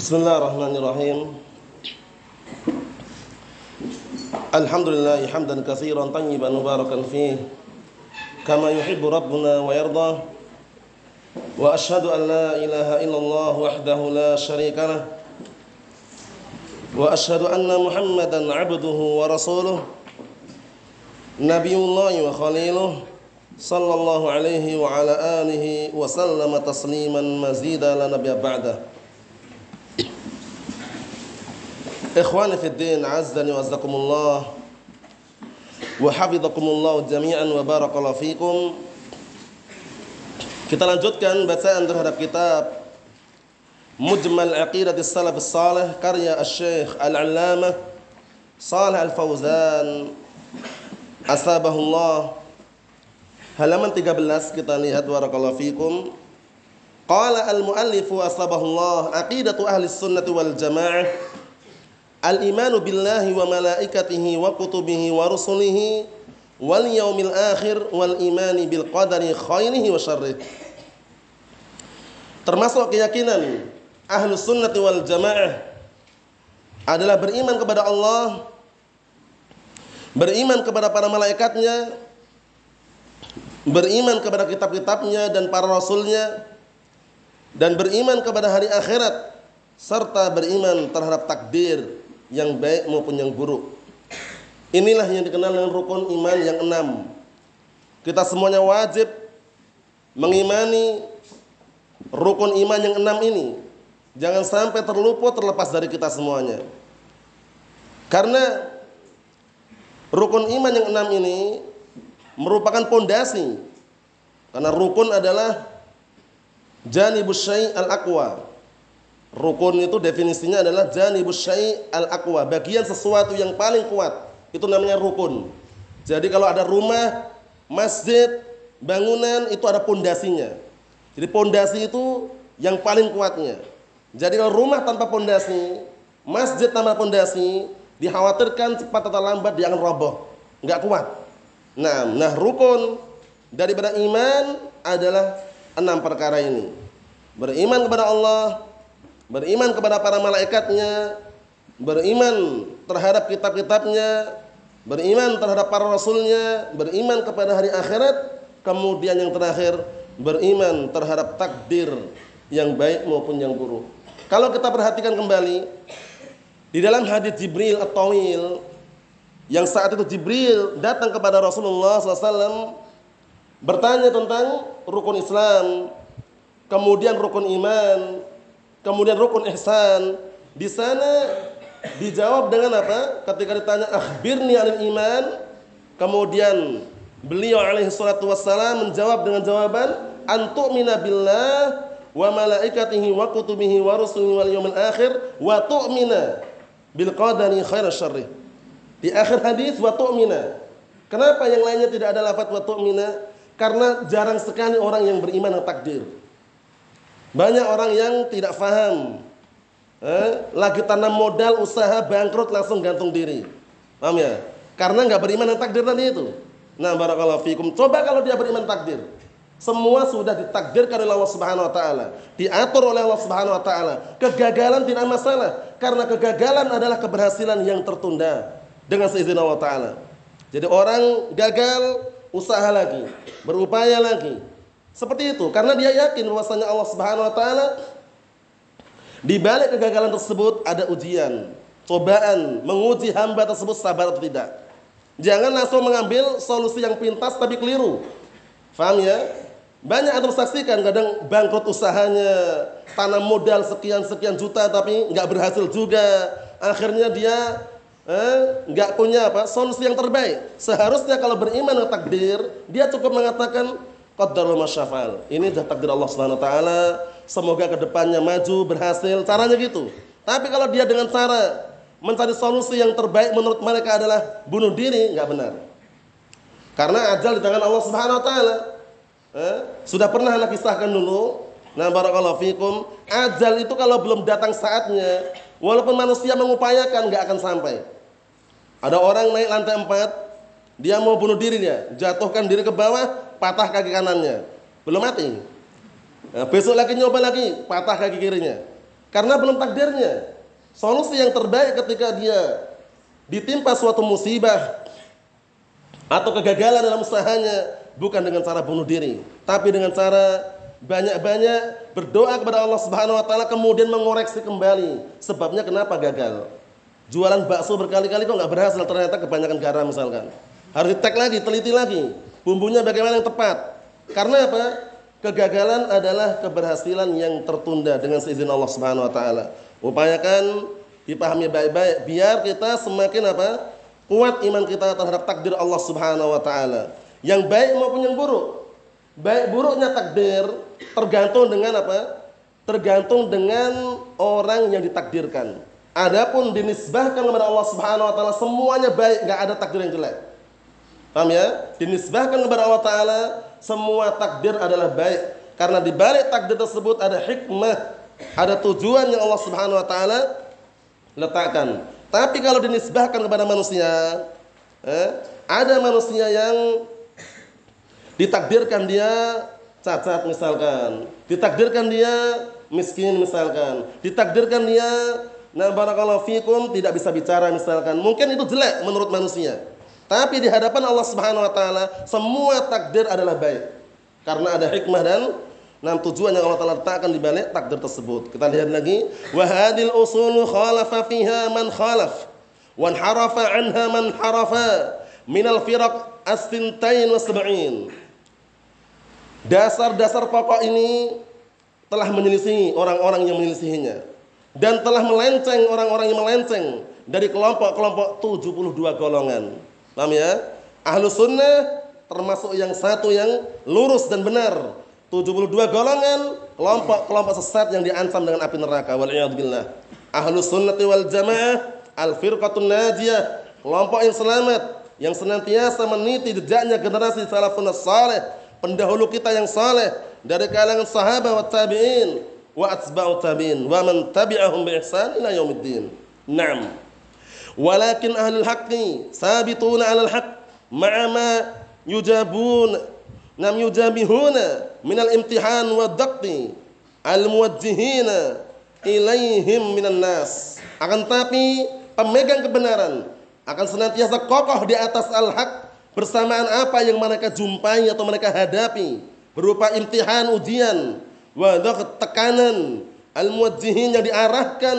بسم الله الرحمن الرحيم. الحمد لله حمدا كثيرا طيبا مباركا فيه. كما يحب ربنا ويرضى. وأشهد أن لا إله إلا الله وحده لا شريك له. وأشهد أن محمدا عبده ورسوله. نبي الله وخليله صلى الله عليه وعلى آله وسلم تسليما مزيدا لنبي بعده. Ikhwani fi din, azdani wa azzakumullah wa hafizakumullah jami'an wa barakallahu fikum. Kita lanjutkan bacaan terhadap kitab Mujmal Aqidatis Salaf Salih karya Asy-Syaikh Al-Allamah Salih Al-Fauzan asabahullah halaman 13 kita lihat barakallahu fikum Qala al-muallifu asabahullah aqidatu ahli sunnati wal jamaah Al-imanu billahi wa malaikatihi wa kutubihi wa rusulihi wal yaumil akhir wal imani bil qadari khairihi wa syarrih. Termasuk keyakinan ahlu sunnati wal jamaah adalah beriman kepada Allah, beriman kepada para malaikatnya, beriman kepada kitab-kitabnya dan para rasulnya, dan beriman kepada hari akhirat, serta beriman terhadap takdir yang baik maupun yang buruk. Inilah yang dikenal dengan rukun iman yang enam. Kita semuanya wajib mengimani rukun iman yang enam ini. Jangan sampai terluput terlepas dari kita semuanya. Karena rukun iman yang enam ini merupakan pondasi. Karena rukun adalah janibus syai' al-aqwa Rukun itu definisinya adalah janibus syai' al-aqwa, bagian sesuatu yang paling kuat. Itu namanya rukun. Jadi kalau ada rumah, masjid, bangunan itu ada pondasinya. Jadi pondasi itu yang paling kuatnya. Jadi kalau rumah tanpa pondasi, masjid tanpa pondasi, dikhawatirkan cepat atau lambat dia akan roboh, enggak kuat. Nah, nah rukun daripada iman adalah enam perkara ini. Beriman kepada Allah, beriman kepada para malaikatnya, beriman terhadap kitab-kitabnya, beriman terhadap para rasulnya, beriman kepada hari akhirat, kemudian yang terakhir beriman terhadap takdir yang baik maupun yang buruk. Kalau kita perhatikan kembali di dalam hadis Jibril at-Tawil yang saat itu Jibril datang kepada Rasulullah SAW bertanya tentang rukun Islam, kemudian rukun iman, Kemudian rukun ihsan di sana dijawab dengan apa? Ketika ditanya akhbirni anil iman, kemudian beliau alaihi salatu wassalam menjawab dengan jawaban antu'mina billah wa malaikatihi wa kutubihi wa rusulihi wal yawmil akhir wa tu'mina bil qadari khair syarri. Di akhir hadis wa tu'mina. Kenapa yang lainnya tidak ada lafaz wa tu'mina? Karena jarang sekali orang yang beriman dengan takdir. Banyak orang yang tidak faham. Eh, lagi tanam modal usaha bangkrut langsung gantung diri. Paham ya? Karena nggak beriman dengan takdir tadi itu. Nah, barakallahu fikum. Coba kalau dia beriman takdir. Semua sudah ditakdirkan oleh Allah Subhanahu wa taala, diatur oleh Allah Subhanahu wa taala. Kegagalan tidak masalah karena kegagalan adalah keberhasilan yang tertunda dengan seizin Allah taala. Jadi orang gagal usaha lagi, berupaya lagi, seperti itu karena dia yakin bahwasanya Allah Subhanahu wa taala di balik kegagalan tersebut ada ujian, cobaan, menguji hamba tersebut sabar atau tidak. Jangan langsung mengambil solusi yang pintas tapi keliru. Faham ya? Banyak yang saksikan kadang bangkrut usahanya, tanam modal sekian sekian juta tapi nggak berhasil juga. Akhirnya dia eh, nggak punya apa solusi yang terbaik. Seharusnya kalau beriman dengan takdir, dia cukup mengatakan Qaddaru masyafal. Ini sudah takdir Allah Subhanahu wa taala. Semoga ke depannya maju, berhasil. Caranya gitu. Tapi kalau dia dengan cara mencari solusi yang terbaik menurut mereka adalah bunuh diri, nggak benar. Karena ajal di tangan Allah Subhanahu wa taala. Eh? Sudah pernah anak kisahkan dulu. Nah, barakallahu fikum, ajal itu kalau belum datang saatnya, walaupun manusia mengupayakan nggak akan sampai. Ada orang naik lantai 4, dia mau bunuh diri dia, jatuhkan diri ke bawah, patah kaki kanannya. Belum mati. Nah, besok lagi nyoba lagi, patah kaki kirinya. Karena belum takdirnya. Solusi yang terbaik ketika dia ditimpa suatu musibah atau kegagalan dalam usahanya bukan dengan cara bunuh diri, tapi dengan cara banyak-banyak berdoa kepada Allah Subhanahu wa taala kemudian mengoreksi kembali sebabnya kenapa gagal. Jualan bakso berkali-kali kok nggak berhasil ternyata kebanyakan garam misalkan. Harus ditek lagi, teliti lagi. Bumbunya bagaimana yang tepat. Karena apa? Kegagalan adalah keberhasilan yang tertunda dengan seizin Allah Subhanahu wa taala. Upayakan dipahami baik-baik biar kita semakin apa? kuat iman kita terhadap takdir Allah Subhanahu wa taala. Yang baik maupun yang buruk. Baik buruknya takdir tergantung dengan apa? Tergantung dengan orang yang ditakdirkan. Adapun dinisbahkan kepada Allah Subhanahu wa taala semuanya baik, nggak ada takdir yang jelek. Paham ya? Dinisbahkan kepada Allah taala semua takdir adalah baik karena di balik takdir tersebut ada hikmah, ada tujuan yang Allah Subhanahu wa taala letakkan. Tapi kalau dinisbahkan kepada manusia, eh, ada manusia yang ditakdirkan dia cacat misalkan, ditakdirkan dia miskin misalkan, ditakdirkan dia nah barakallahu fikum tidak bisa bicara misalkan. Mungkin itu jelek menurut manusia. Tapi di hadapan Allah Subhanahu wa taala semua takdir adalah baik. Karena ada hikmah dan enam tujuan yang Allah Taala letakkan di balik takdir tersebut. Kita lihat lagi, wa hadil usul khalafa fiha man khalaf wa harafa anha man harafa min al firaq as-sintain wa sab'in. Dasar-dasar pokok ini telah menyelisihi orang-orang yang menyelisihinya dan telah melenceng orang-orang yang melenceng dari kelompok-kelompok 72 golongan. Paham ya? Ahlu sunnah termasuk yang satu yang lurus dan benar. 72 golongan kelompok-kelompok sesat yang diancam dengan api neraka. Waliyadzubillah. Ahlu sunnati wal jamaah al-firqatun najiyah. Kelompok yang selamat yang senantiasa meniti jejaknya generasi salafun saleh, pendahulu kita yang saleh dari kalangan sahabat wa tabi'in wa atba'u tabi'in wa man tabi'ahum bi ila yaumiddin. Naam. Walakin ahlul haqqi sabituna 'alal haqq ma'a ma yujabun nam yujabihuna minal imtihan wa daqti al muwajjihina ilaihim minan nas. Akan tapi pemegang kebenaran akan senantiasa kokoh di atas al-haq bersamaan apa yang mereka jumpai atau mereka hadapi berupa imtihan ujian wa tekanan al muwajjihin yang diarahkan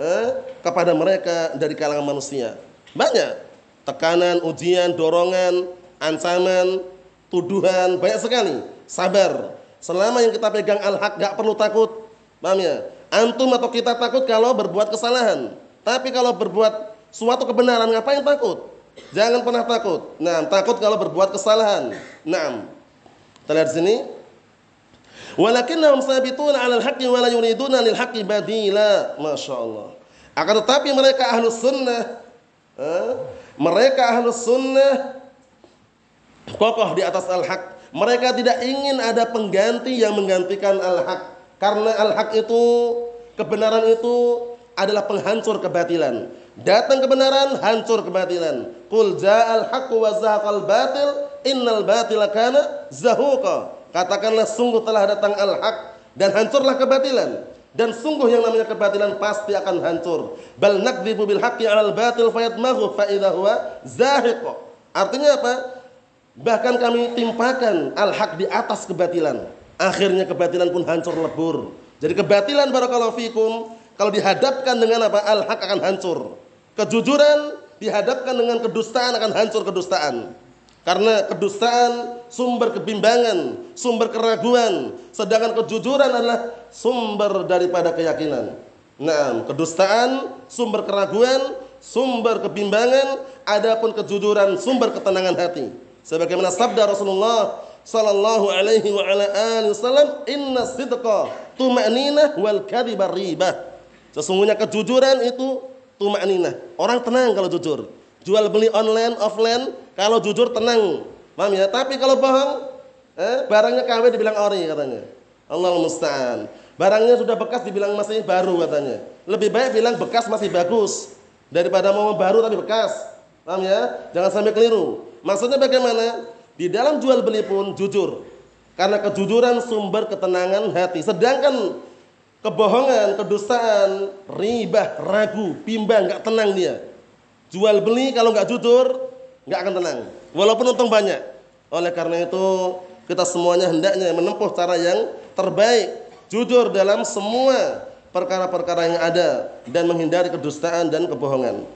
eh, kepada mereka dari kalangan manusia. Banyak tekanan, ujian, dorongan, ancaman, tuduhan, banyak sekali. Sabar. Selama yang kita pegang al-haq gak perlu takut. Paham ya? Antum atau kita takut kalau berbuat kesalahan. Tapi kalau berbuat suatu kebenaran ngapain takut? Jangan pernah takut. Nah, takut kalau berbuat kesalahan. Nah, kita sini. Walakinnahum sabituna 'alal haqqi wa la yuriduna lil haqqi badila. Masyaallah. Akan tetapi mereka ahlus sunnah eh, mereka ahlus sunnah kokoh di atas al-haq. Mereka tidak ingin ada pengganti yang menggantikan al-haq. Karena al-haq itu kebenaran itu adalah penghancur kebatilan. Datang kebenaran, hancur kebatilan. Qul ja'al haqqu wa zahaqal batil, innal batila kana zahuqa. Katakanlah sungguh telah datang al-haq dan hancurlah kebatilan. Dan sungguh yang namanya kebatilan pasti akan hancur. Bal nakdzibu bil haqqi 'alal batil fayadmaghu fa idza huwa zahiq. Artinya apa? Bahkan kami timpakan al-haq di atas kebatilan. Akhirnya kebatilan pun hancur lebur. Jadi kebatilan barakallahu fikum kalau dihadapkan dengan apa? Al-haq akan hancur. Kejujuran dihadapkan dengan kedustaan akan hancur kedustaan. Karena kedustaan sumber kebimbangan, sumber keraguan, sedangkan kejujuran adalah sumber daripada keyakinan. Nah, kedustaan sumber keraguan, sumber kebimbangan, adapun kejujuran sumber ketenangan hati. Sebagaimana sabda Rasulullah sallallahu alaihi wa ala alihi wasallam inna sidqa tuma'ninah wal kadhiba ribah. Sesungguhnya kejujuran itu tuma'ninah. Orang tenang kalau jujur. Jual beli online, offline, kalau jujur tenang. Paham ya? Tapi kalau bohong, eh, barangnya KW dibilang ori katanya. Allah musta'an. Barangnya sudah bekas dibilang masih baru katanya. Lebih baik bilang bekas masih bagus daripada mau baru tapi bekas. Paham ya? Jangan sampai keliru. Maksudnya bagaimana? Di dalam jual beli pun jujur. Karena kejujuran sumber ketenangan hati. Sedangkan kebohongan, kedustaan, ribah, ragu, bimbang, nggak tenang dia. Jual beli kalau nggak jujur, nggak akan tenang. Walaupun untung banyak. Oleh karena itu kita semuanya hendaknya menempuh cara yang terbaik, jujur dalam semua perkara-perkara yang ada dan menghindari kedustaan dan kebohongan.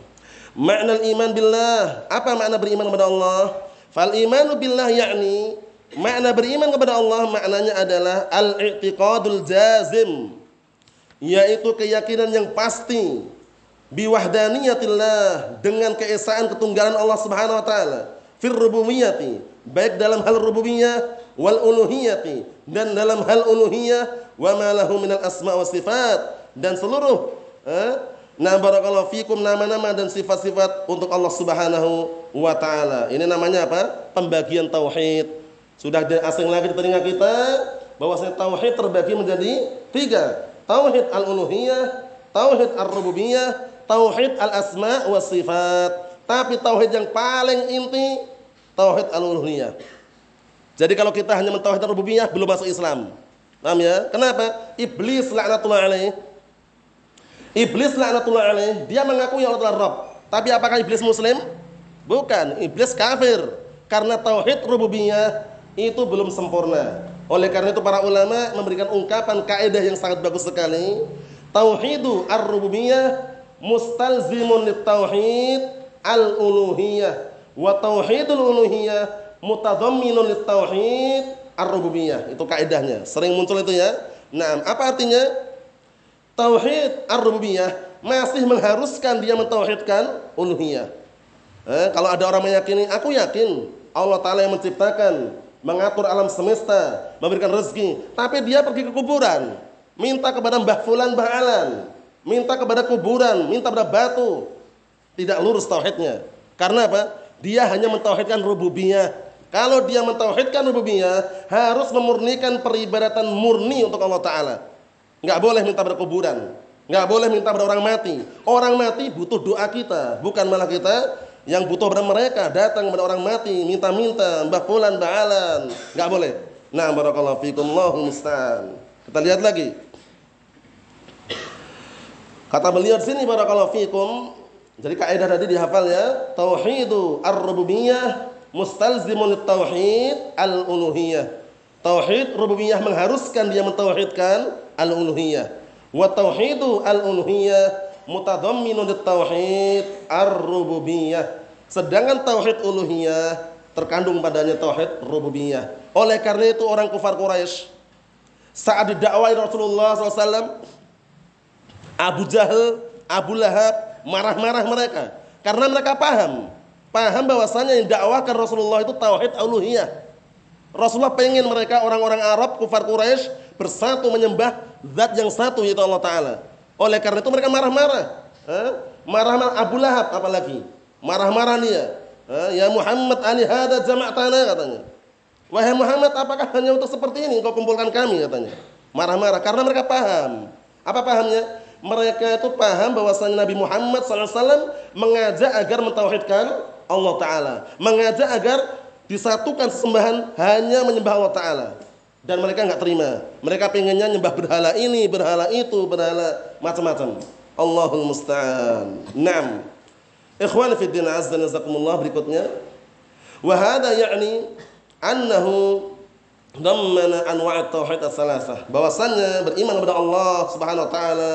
Makna iman billah, apa makna beriman kepada Allah? Fal imanu billah yakni makna beriman kepada Allah maknanya adalah al-i'tiqadul jazim yaitu keyakinan yang pasti biwahdaniyatillah dengan keesaan ketunggalan Allah Subhanahu wa taala fir rububiyyati baik dalam hal rububiyah wal uluhiyati dan dalam hal uluhiyah wa ma lahu minal asma wa sifat dan seluruh eh, Nah barakallahu fikum nama-nama dan sifat-sifat untuk Allah Subhanahu wa taala. Ini namanya apa? Pembagian tauhid. Sudah asing lagi di telinga kita bahwasanya tauhid terbagi menjadi tiga. Tauhid al-uluhiyah, tauhid ar-rububiyah, tauhid al-asma wa sifat. Tapi tauhid yang paling inti tauhid al-uluhiyah. Jadi kalau kita hanya mentauhid rububiyah belum masuk Islam. Paham ya? Kenapa? Iblis laknatullah alaih Iblis laknatullah alaih, dia mengakui Allah adalah Rabb. Tapi apakah iblis muslim? Bukan, iblis kafir. Karena tauhid rububiyah itu belum sempurna. Oleh karena itu para ulama memberikan ungkapan kaidah yang sangat bagus sekali. Tauhidu ar-rububiyah mustalzimun tauhid al-uluhiyah wa tauhidul uluhiyah mutadhamminun tauhid ar-rububiyah. Itu kaidahnya. Sering muncul itu ya. Nah, apa artinya? Tauhid ar-rububiyah masih mengharuskan dia mentauhidkan uluhiyah. Eh, kalau ada orang meyakini, aku yakin Allah Ta'ala yang menciptakan, mengatur alam semesta, memberikan rezeki. Tapi dia pergi ke kuburan, minta kepada Mbah Fulan, Mbah Alan, minta kepada kuburan, minta kepada batu. Tidak lurus tauhidnya. Karena apa? Dia hanya mentauhidkan rububiyah. Kalau dia mentauhidkan rububiyah, harus memurnikan peribadatan murni untuk Allah Ta'ala. Nggak boleh minta pada kuburan. Nggak boleh minta pada orang mati. Orang mati butuh doa kita, bukan malah kita yang butuh pada mereka datang pada orang mati minta-minta mbah fulan mbah alan nggak boleh nah barakallahu fikum Allahu musta'an kita lihat lagi kata beliau di sini barakallahu fikum. Jadi kaidah tadi dihafal ya tauhidu ar-rububiyah mustalzimun tauhid al-uluhiyah. Tauhid rububiyah mengharuskan dia mentauhidkan al-uluhiyah. Wa tauhidu al-uluhiyah mutadhamminun tauhid ar-rububiyah. Sedangkan tauhid uluhiyah terkandung padanya tauhid rububiyah. Oleh karena itu orang kufar Quraisy saat didakwai Rasulullah SAW Abu Jahal Abu Lahab marah-marah mereka karena mereka paham paham bahwasanya yang dakwahkan Rasulullah itu tauhid uluhiyah Rasulullah pengen mereka orang-orang Arab kufar Quraisy bersatu menyembah zat yang satu yaitu Allah Taala. Oleh karena itu mereka marah-marah. Marah-marah Abu Lahab apalagi. Marah-marah dia. Ya Muhammad ani hada jama'tana katanya. Wahai Muhammad apakah hanya untuk seperti ini kau kumpulkan kami katanya. Marah-marah karena mereka paham. Apa pahamnya? Mereka itu paham bahwasanya Nabi Muhammad SAW mengajak agar mentauhidkan Allah Ta'ala. Mengajak agar disatukan sesembahan hanya menyembah Allah Ta'ala dan mereka nggak terima. Mereka pengennya nyembah berhala ini, berhala itu, berhala macam-macam. Allahul musta'an. Naam. Ikhwan fi din azza nazakumullah berikutnya. Wa hadha ya'ni annahu dammana anwa' tauhid ats-tsalatsah. Bahwasannya beriman kepada Allah Subhanahu wa taala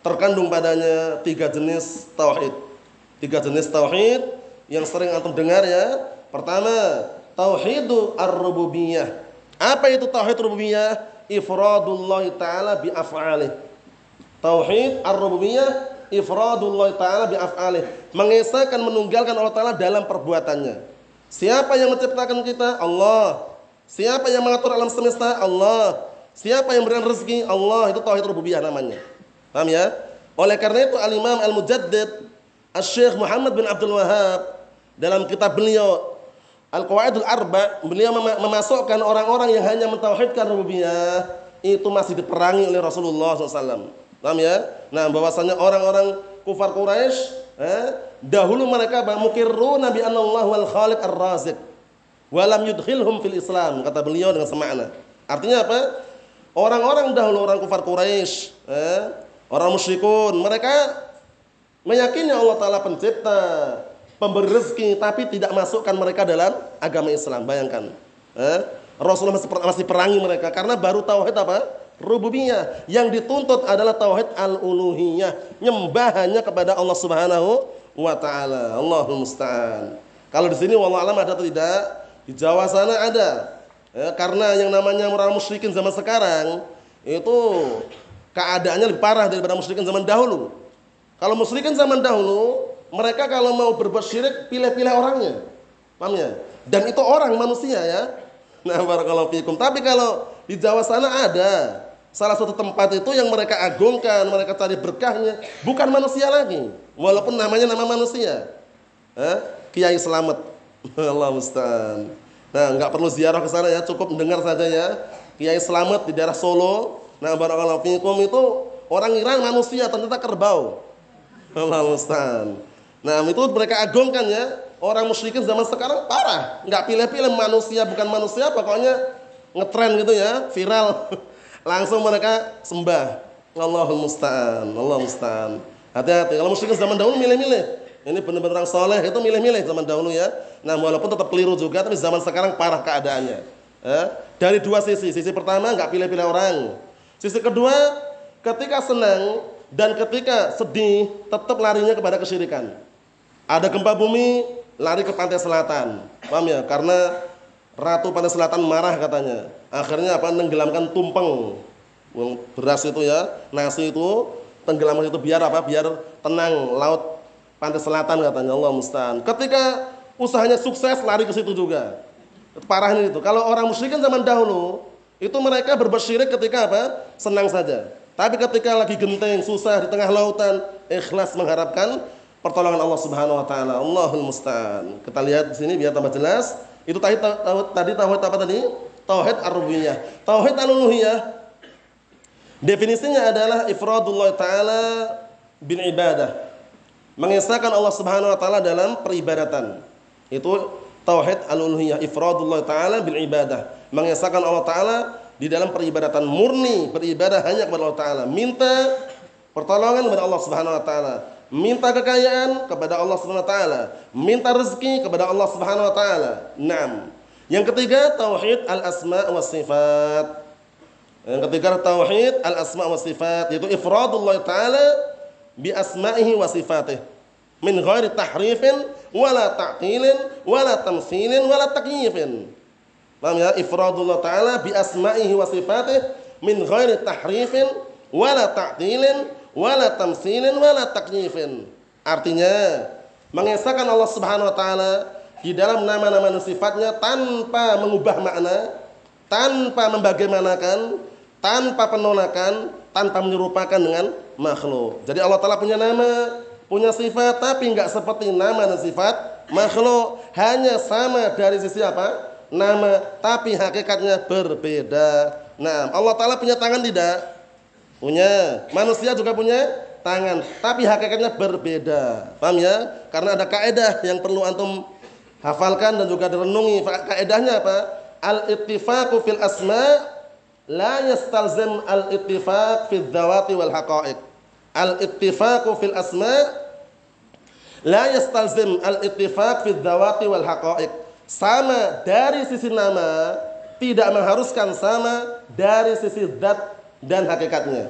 terkandung padanya tiga jenis tauhid. Tiga jenis tauhid yang sering antum dengar ya. Pertama, tauhidu ar-rububiyah apa itu tauhid rububiyah? Ifradullah taala bi af'alih. Tauhid ar-rububiyah ifradullah taala bi af'alih. Mengesahkan menunggalkan Allah taala dalam perbuatannya. Siapa yang menciptakan kita? Allah. Siapa yang mengatur alam semesta? Allah. Siapa yang memberikan rezeki? Allah. Itu tauhid rububiyah namanya. Paham ya? Oleh karena itu Al-Imam Al-Mujaddid Al-Syekh Muhammad bin Abdul Wahab dalam kitab beliau Al-Qawaidul Arba beliau memasukkan orang-orang yang hanya mentauhidkan rububiyah itu masih diperangi oleh Rasulullah SAW. Paham ya? Nah, bahwasanya orang-orang kufar Quraisy eh, dahulu mereka mukirru Nabi Allah wal Khaliq ar-Raziq walam yudkhilhum fil Islam kata beliau dengan semakna. Artinya apa? Orang-orang dahulu orang kufar Quraisy, eh, orang musyrikun, mereka meyakini Allah taala pencipta, pemberi rezeki tapi tidak masukkan mereka dalam agama Islam. Bayangkan. Eh? Rasulullah masih, masih perangi mereka karena baru tauhid apa? Rububiyah. Yang dituntut adalah tauhid al-uluhiyah, nyembah hanya kepada Allah Subhanahu wa taala. Allahul musta'an. Kalau di sini wallahu alam ada atau tidak? Di Jawa sana ada. Ya, karena yang namanya orang musyrikin zaman sekarang itu keadaannya lebih parah daripada musyrikin zaman dahulu. Kalau musyrikin zaman dahulu mereka kalau mau berbuat syirik pilih-pilih orangnya. Paham ya? Dan itu orang manusia ya. Nah, barakallahu fikum. Tapi kalau di Jawa sana ada salah satu tempat itu yang mereka agungkan, mereka cari berkahnya, bukan manusia lagi. Walaupun namanya nama manusia. Eh? Kiai Selamat. Allah musta'an. Nah, nggak perlu ziarah ke sana ya, cukup mendengar saja ya. Kiai Selamat di daerah Solo. Nah, barakallahu fikum itu orang Iran manusia ternyata kerbau. Allah musta'an. Nah itu mereka agungkan ya orang musyrikin zaman sekarang parah, nggak pilih-pilih manusia bukan manusia, pokoknya ngetren gitu ya, viral, langsung mereka sembah. Allahul musta'an, Allah musta'an. Hati-hati, kalau musyrikin zaman dahulu milih-milih. Ini benar-benar orang soleh itu milih-milih zaman dahulu ya. Nah walaupun tetap keliru juga, tapi zaman sekarang parah keadaannya. Eh? Dari dua sisi, sisi pertama nggak pilih-pilih orang. Sisi kedua, ketika senang dan ketika sedih tetap larinya kepada kesyirikan. Ada gempa bumi, lari ke pantai selatan. Paham ya? Karena ratu pantai selatan marah katanya. Akhirnya apa? Nenggelamkan tumpeng. Beras itu ya, nasi itu tenggelamkan itu biar apa? Biar tenang laut pantai selatan katanya Allah musta'an. Ketika usahanya sukses lari ke situ juga. Parahnya itu. Kalau orang musyrikin zaman dahulu itu mereka berbuat syirik ketika apa? Senang saja. Tapi ketika lagi genteng, susah di tengah lautan, ikhlas mengharapkan pertolongan Allah Subhanahu wa taala. Allahul musta'an. Kita lihat di sini biar tambah jelas. Itu tadi tadi tauhid apa tadi? Tauhid ar-rububiyah. Tauhid al-uluhiyah definisinya adalah ifradullah taala bin ibadah. Mengesahkan Allah Subhanahu wa taala dalam peribadatan. Itu tauhid al-uluhiyah, ifradullah taala bin ibadah. Mengesahkan Allah taala di dalam peribadatan murni, beribadah hanya kepada Allah taala. Minta pertolongan kepada Allah Subhanahu wa taala minta kekayaan kepada Allah Subhanahu wa taala, minta rezeki kepada Allah Subhanahu wa taala. Naam. Yang ketiga tauhid al-asma wa sifat. Yang ketiga tauhid al-asma wa sifat yaitu ifradullah taala bi asma'ihi wa sifatih min ghairi tahrifin wala ta'tilin wala tamtsilin wala takyifin. Paham ya? Ifradullah taala bi asma'ihi wa sifatih min ghairi tahrifin wala ta'tilin wala tamsilin wala. Artinya mengesahkan Allah Subhanahu wa taala di dalam nama-nama dan sifatnya tanpa mengubah makna, tanpa membagaimanakan, tanpa penolakan, tanpa menyerupakan dengan makhluk. Jadi Allah Taala punya nama, punya sifat, tapi enggak seperti nama dan sifat makhluk. Hanya sama dari sisi apa? Nama, tapi hakikatnya berbeda. Nah, Allah Taala punya tangan tidak? Punya. Manusia juga punya tangan, tapi hakikatnya berbeda. Paham ya? Karena ada kaidah yang perlu antum hafalkan dan juga direnungi. Kaidahnya apa? Al-ittifaqu fil asma la yastalzim al-ittifaq fil dzawati wal haqa'iq. Al-ittifaqu fil asma la yastalzim al-ittifaq fil dzawati wal haqa'iq. Sama dari sisi nama tidak mengharuskan sama dari sisi zat dan hakikatnya.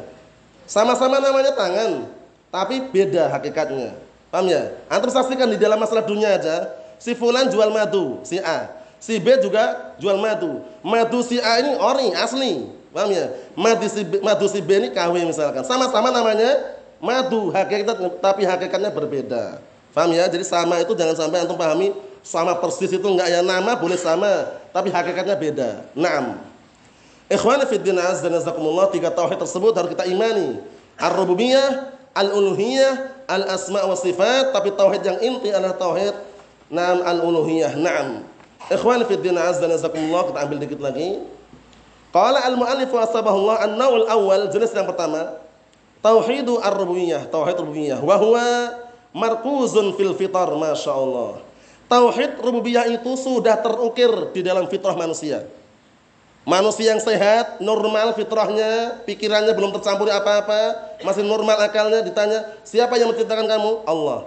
Sama-sama namanya tangan, tapi beda hakikatnya. Paham ya? Antum saksikan di dalam masalah dunia aja, si fulan jual madu, si A. Si B juga jual madu. Madu si A ini ori, asli. Paham ya? Madu si B, madu si B ini KW misalkan. Sama-sama namanya madu, hakikat tapi hakikatnya berbeda. Paham ya? Jadi sama itu jangan sampai antum pahami sama persis itu enggak ya nama boleh sama, tapi hakikatnya beda. Naam. Ikhwani fi din azza dan jazakumullah tiga tauhid tersebut harus kita imani. Ar-rububiyah, al-uluhiyah, al-asma wa sifat, tapi tauhid yang inti adalah tauhid naam al-uluhiyah. Naam. Ikhwani fi din azza dan jazakumullah kita ambil dikit lagi. Qala al-muallif wa asbahullah an-naw'ul awal jenis yang pertama tauhidu ar-rububiyah, tauhid rububiyah wa huwa markuzun fil fitar masyaallah. Tauhid rububiyah itu sudah terukir di dalam fitrah manusia. Manusia yang sehat, normal fitrahnya, pikirannya belum tercampur apa-apa, masih normal akalnya, ditanya, siapa yang menciptakan kamu? Allah.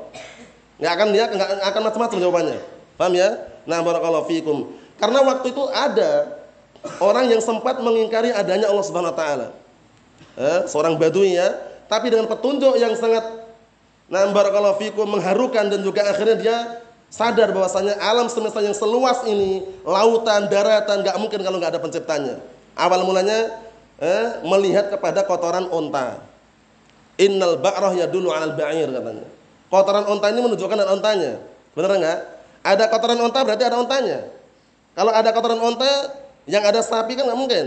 Nggak akan dia nggak akan macam-macam jawabannya. Paham ya? Nah, barakallahu fikum. Karena waktu itu ada orang yang sempat mengingkari adanya Allah Subhanahu wa taala. Eh, seorang badui ya, tapi dengan petunjuk yang sangat nah barakallahu fikum mengharukan dan juga akhirnya dia sadar bahwasanya alam semesta yang seluas ini, lautan, daratan, nggak mungkin kalau nggak ada penciptanya. Awal mulanya eh, melihat kepada kotoran onta. Innal ba'rah dulu alal ba'ir katanya. Kotoran onta ini menunjukkan ada ontanya. Benar nggak? Ada kotoran onta berarti ada ontanya. Kalau ada kotoran onta, yang ada sapi kan nggak mungkin.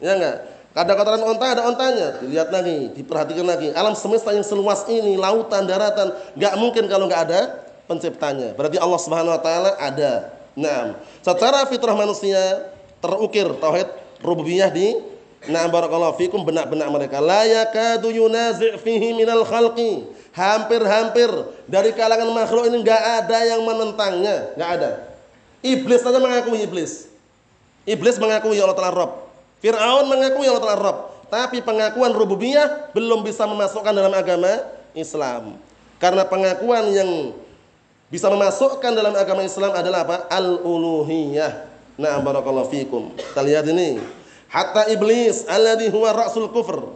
Ya nggak? Ada kotoran onta, ada ontanya. Dilihat lagi, diperhatikan lagi. Alam semesta yang seluas ini, lautan, daratan, nggak mungkin kalau nggak ada penciptanya. Berarti Allah Subhanahu wa taala ada. Nah, secara fitrah manusia terukir tauhid rububiyah di Nah barakallahu fikum benak-benak mereka la yakadu yunazi' fihi minal khalqi. Hampir-hampir dari kalangan makhluk ini enggak ada yang menentangnya, enggak ada. Iblis saja mengakui iblis. Iblis mengakui Allah Ta'ala Rabb. Fir'aun mengakui Allah Ta'ala Rabb. Tapi pengakuan rububiyah belum bisa memasukkan dalam agama Islam. Karena pengakuan yang bisa memasukkan dalam agama Islam adalah apa? Al-uluhiyah. Nah, barakallahu fikum. Kita lihat ini. Hatta iblis alladhi huwa ra'sul kufr.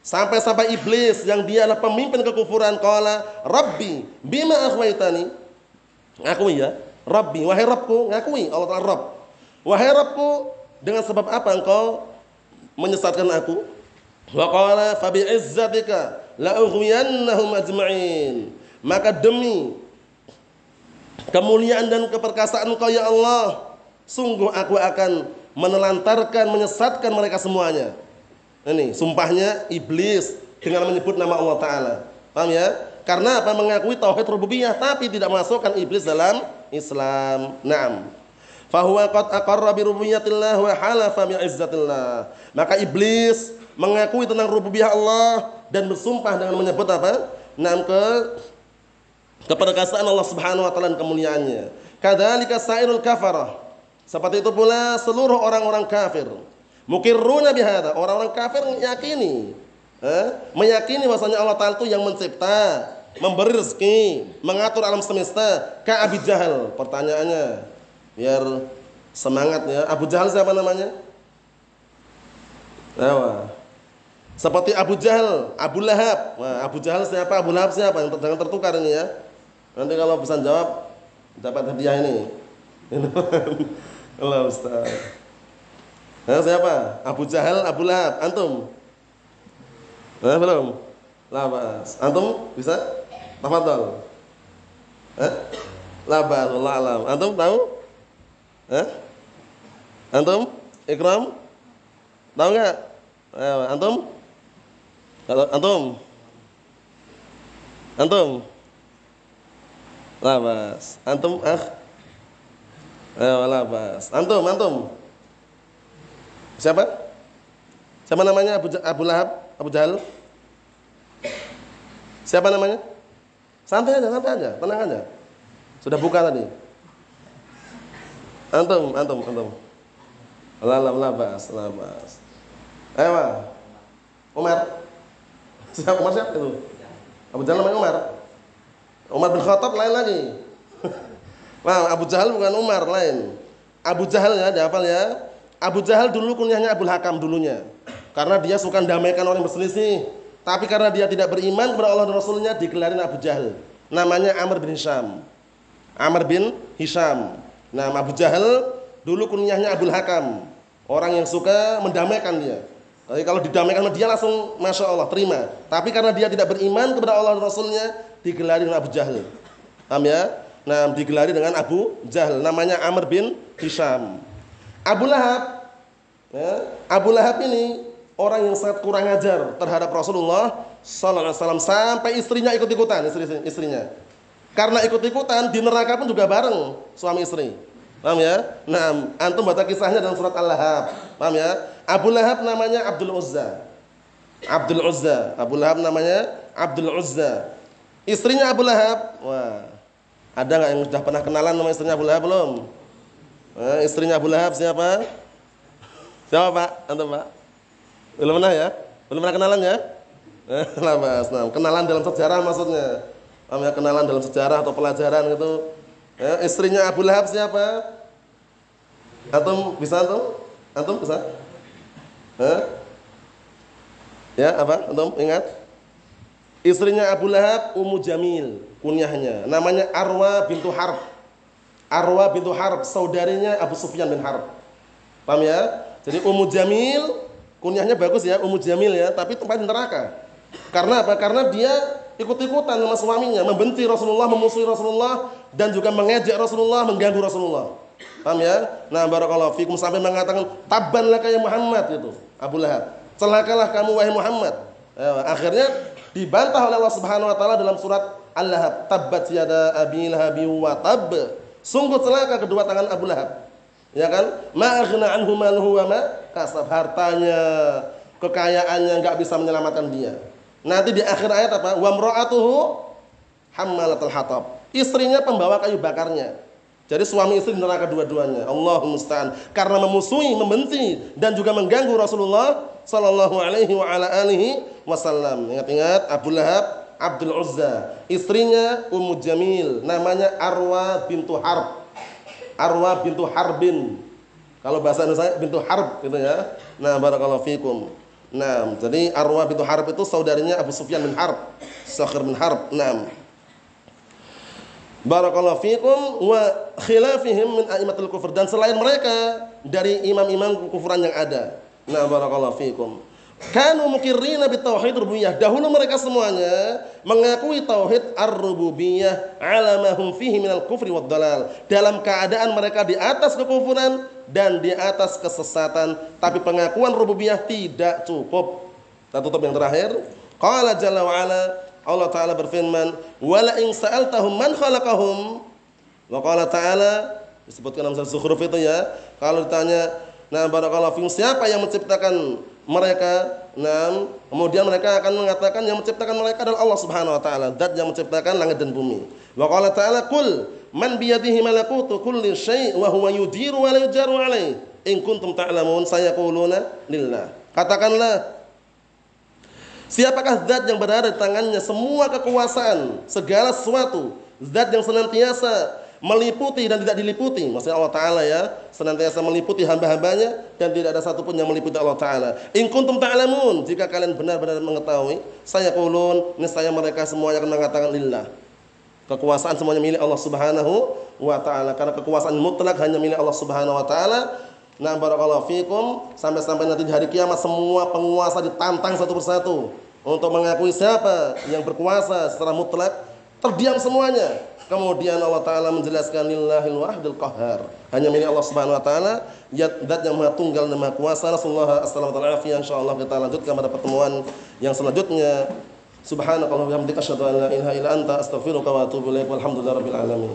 Sampai-sampai iblis yang dia adalah pemimpin kekufuran qala rabbi bima akhwaitani. Ngakui ya. Rabbi, wahai Rabbku, ngakui Allah Ta'ala Rabb. Wahai Rabbku, dengan sebab apa engkau menyesatkan aku? Wa qala fa bi'izzatika la ughwiyannahum ajma'in. Maka demi kemuliaan dan keperkasaan Engkau ya Allah, sungguh aku akan menelantarkan, menyesatkan mereka semuanya. Ini sumpahnya iblis dengan menyebut nama Allah Taala. Paham ya? Karena apa? Mengakui tauhid rububiyah tapi tidak masukkan iblis dalam Islam. Naam. Fahuwa qad aqarra bi rububiyyatillah wa halafa bi izzatillah. Maka iblis mengakui tentang rububiyah Allah dan bersumpah dengan menyebut apa? Naam ke keperkasaan Allah Subhanahu wa taala kemuliaannya. Kadzalika sairul kafarah. Seperti itu pula seluruh orang-orang kafir. Mukirruna bihadza. Orang-orang kafir meyakini eh, meyakini bahwasanya Allah taala itu yang mencipta, memberi rezeki, mengatur alam semesta. Ka Abi Jahal. Pertanyaannya biar semangat ya. Abu Jahal siapa namanya? Nah, seperti Abu Jahal, Abu Lahab. Nah, Abu Jahal siapa? Abu Lahab siapa? Jangan tertukar ini ya. Nanti kalau pesan jawab dapat hadiah ini. Allah Ustaz. Nah, siapa? Abu Jahal, Abu Lahab, antum? Nah, belum? Labas. Antum bisa? Tafadhol. Eh? Labas, Allah alam. Antum tahu? Eh? Antum? Ikram? Tahu enggak? Ayo, antum? Kalau antum? Antum? Labas. Antum ah? Ayo labas. Antum, antum. Siapa? Siapa namanya Abu, Abu Lahab? Abu Jahal? Siapa namanya? Santai aja, santai aja, tenang aja. Sudah buka tadi. Antum, antum, antum. Lalam labas, labas. Ayo, Umar. Siapa Umar siapa itu? Abu Jahal namanya Umar. Umar bin Khattab lain lagi. Wah, Abu Jahal bukan Umar, lain. Abu Jahal ya, ada ya? Abu Jahal dulu kunyahnya Abu Hakam dulunya. Karena dia suka damaikan orang berselisih. Tapi karena dia tidak beriman kepada Allah dan Rasulnya, digelarin Abu Jahal. Namanya Amr bin Hisham. Amr bin Hisham. Nah, Abu Jahal dulu kunyahnya Abu Hakam. Orang yang suka mendamaikan dia. Tapi kalau didamaikan dia langsung Masya Allah terima. Tapi karena dia tidak beriman kepada Allah dan Rasulnya, digelarin Abu Jahal. Paham ya? nah digelari dengan Abu Jahal namanya Amr bin Hisham. Abu Lahab ya, Abu Lahab ini orang yang sangat kurang ajar terhadap Rasulullah sallallahu alaihi wasallam sampai istrinya ikut-ikutan istri istrinya. Karena ikut-ikutan di neraka pun juga bareng suami istri. Paham ya? Nah antum baca kisahnya dalam surat Al-Lahab. Paham ya? Abu Lahab namanya Abdul Uzza. Abdul Uzza. Abu Lahab namanya Abdul Uzza istrinya Abu Lahab wah ada nggak yang sudah pernah kenalan sama istrinya Abu Lahab belum? Eh, istrinya Abu Lahab siapa? Siapa Pak? Antum Pak? Belum pernah ya? Belum pernah kenalan ya? Eh, lah Mas, nah, kenalan dalam sejarah maksudnya. Ya, kenalan dalam sejarah atau pelajaran gitu. Ya, istrinya Abu Lahab siapa? Antum bisa antum? Antum bisa? Eh? Ya, apa? Antum ingat? Istrinya Abu Lahab Ummu Jamil, kunyahnya. Namanya Arwa bintu Harb. Arwa bintu Harb, saudarinya Abu Sufyan bin Harb. Paham ya? Jadi Ummu Jamil, kunyahnya bagus ya, Ummu Jamil ya, tapi tempat neraka. Karena apa? Karena dia ikut-ikutan sama suaminya, membenci Rasulullah, memusuhi Rasulullah, dan juga mengejek Rasulullah, mengganggu Rasulullah. Paham ya? Nah, barakallahu fikum sampai mengatakan tabban laka ya Muhammad itu Abu Lahab. Celakalah kamu wahai Muhammad. Ya, akhirnya dibantah oleh Allah Subhanahu wa taala dalam surat Al-Lahab, tabbat yada abi lahab wa tab. Sungguh celaka kedua tangan Abu Lahab. Ya kan? Ma aghna anhu maluhu wa ma kasab hartanya, kekayaannya enggak bisa menyelamatkan dia. Nanti di akhir ayat apa? Wa mra'atuhu hammalatul hatab. Istrinya pembawa kayu bakarnya. Jadi suami istri neraka dua-duanya. Allah musta'an. Karena memusuhi, membenci dan juga mengganggu Rasulullah sallallahu alaihi wasallam. Ingat-ingat Abu Lahab Abdul Uzza. Istrinya Ummu Jamil, namanya Arwa bintu Harb. Arwa bintu Harbin. Kalau bahasa Indonesia bintu Harb gitu ya. Nah, barakallahu fikum. Nah, jadi Arwa bintu Harb itu saudarinya Abu Sufyan bin Harb, Sakhir bin Harb. Nah. Barakallahu fikum wa khilafihim min a'immatul kufur dan selain mereka dari imam-imam kufuran yang ada. Nah, barakallahu fikum. Kanu mukirrina bitauhid rububiyah. Dahulu mereka semuanya mengakui tauhid ar-rububiyah ala ma hum fihi minal kufri wad dalal. Dalam keadaan mereka di atas kekufuran dan di atas kesesatan, tapi pengakuan rububiyah tidak cukup. Kita tutup yang terakhir. Qala jalla wa ala Allah taala berfirman, "Wala in sa'altahum man khalaqahum?" Wa qala ta'ala disebutkan dalam surah itu ya, kalau ditanya Nah, barakallahu fikum siapa yang menciptakan mereka? Nah, kemudian mereka akan mengatakan yang menciptakan mereka adalah Allah Subhanahu wa taala, zat yang menciptakan langit dan bumi. Wa qala ta'ala qul man biyadihi malakutu kulli syai' wa huwa yudiru wa la yujaru alaih. In kuntum ta'lamun sayaquluna lillah. Katakanlah Siapakah zat yang berada di tangannya semua kekuasaan, segala sesuatu, zat yang senantiasa meliputi dan tidak diliputi. Maksudnya Allah Ta'ala ya, senantiasa meliputi hamba-hambanya dan tidak ada satupun yang meliputi Allah Ta'ala. In kuntum ta'lamun, jika kalian benar-benar mengetahui, saya kulun, saya mereka semuanya akan mengatakan lillah. Kekuasaan semuanya milik Allah Subhanahu wa taala karena kekuasaan mutlak hanya milik Allah Subhanahu wa taala. Nah, barakallahu fikum sampai-sampai nanti di hari kiamat semua penguasa ditantang satu persatu untuk mengakui siapa yang berkuasa secara mutlak, terdiam semuanya Kemudian Allah Taala menjelaskan lillahil wahidil qahhar. Hanya milik Allah Subhanahu wa taala, zat yang Maha Tunggal dan Maha Kuasa. Rasulullah sallallahu alaihi wasallam insyaallah kita lanjutkan pada pertemuan yang selanjutnya. Subhanakallahumma wa bihamdika asyhadu an la ilaha illa anta astaghfiruka wa atubu ilaik. Walhamdulillahirabbil alamin.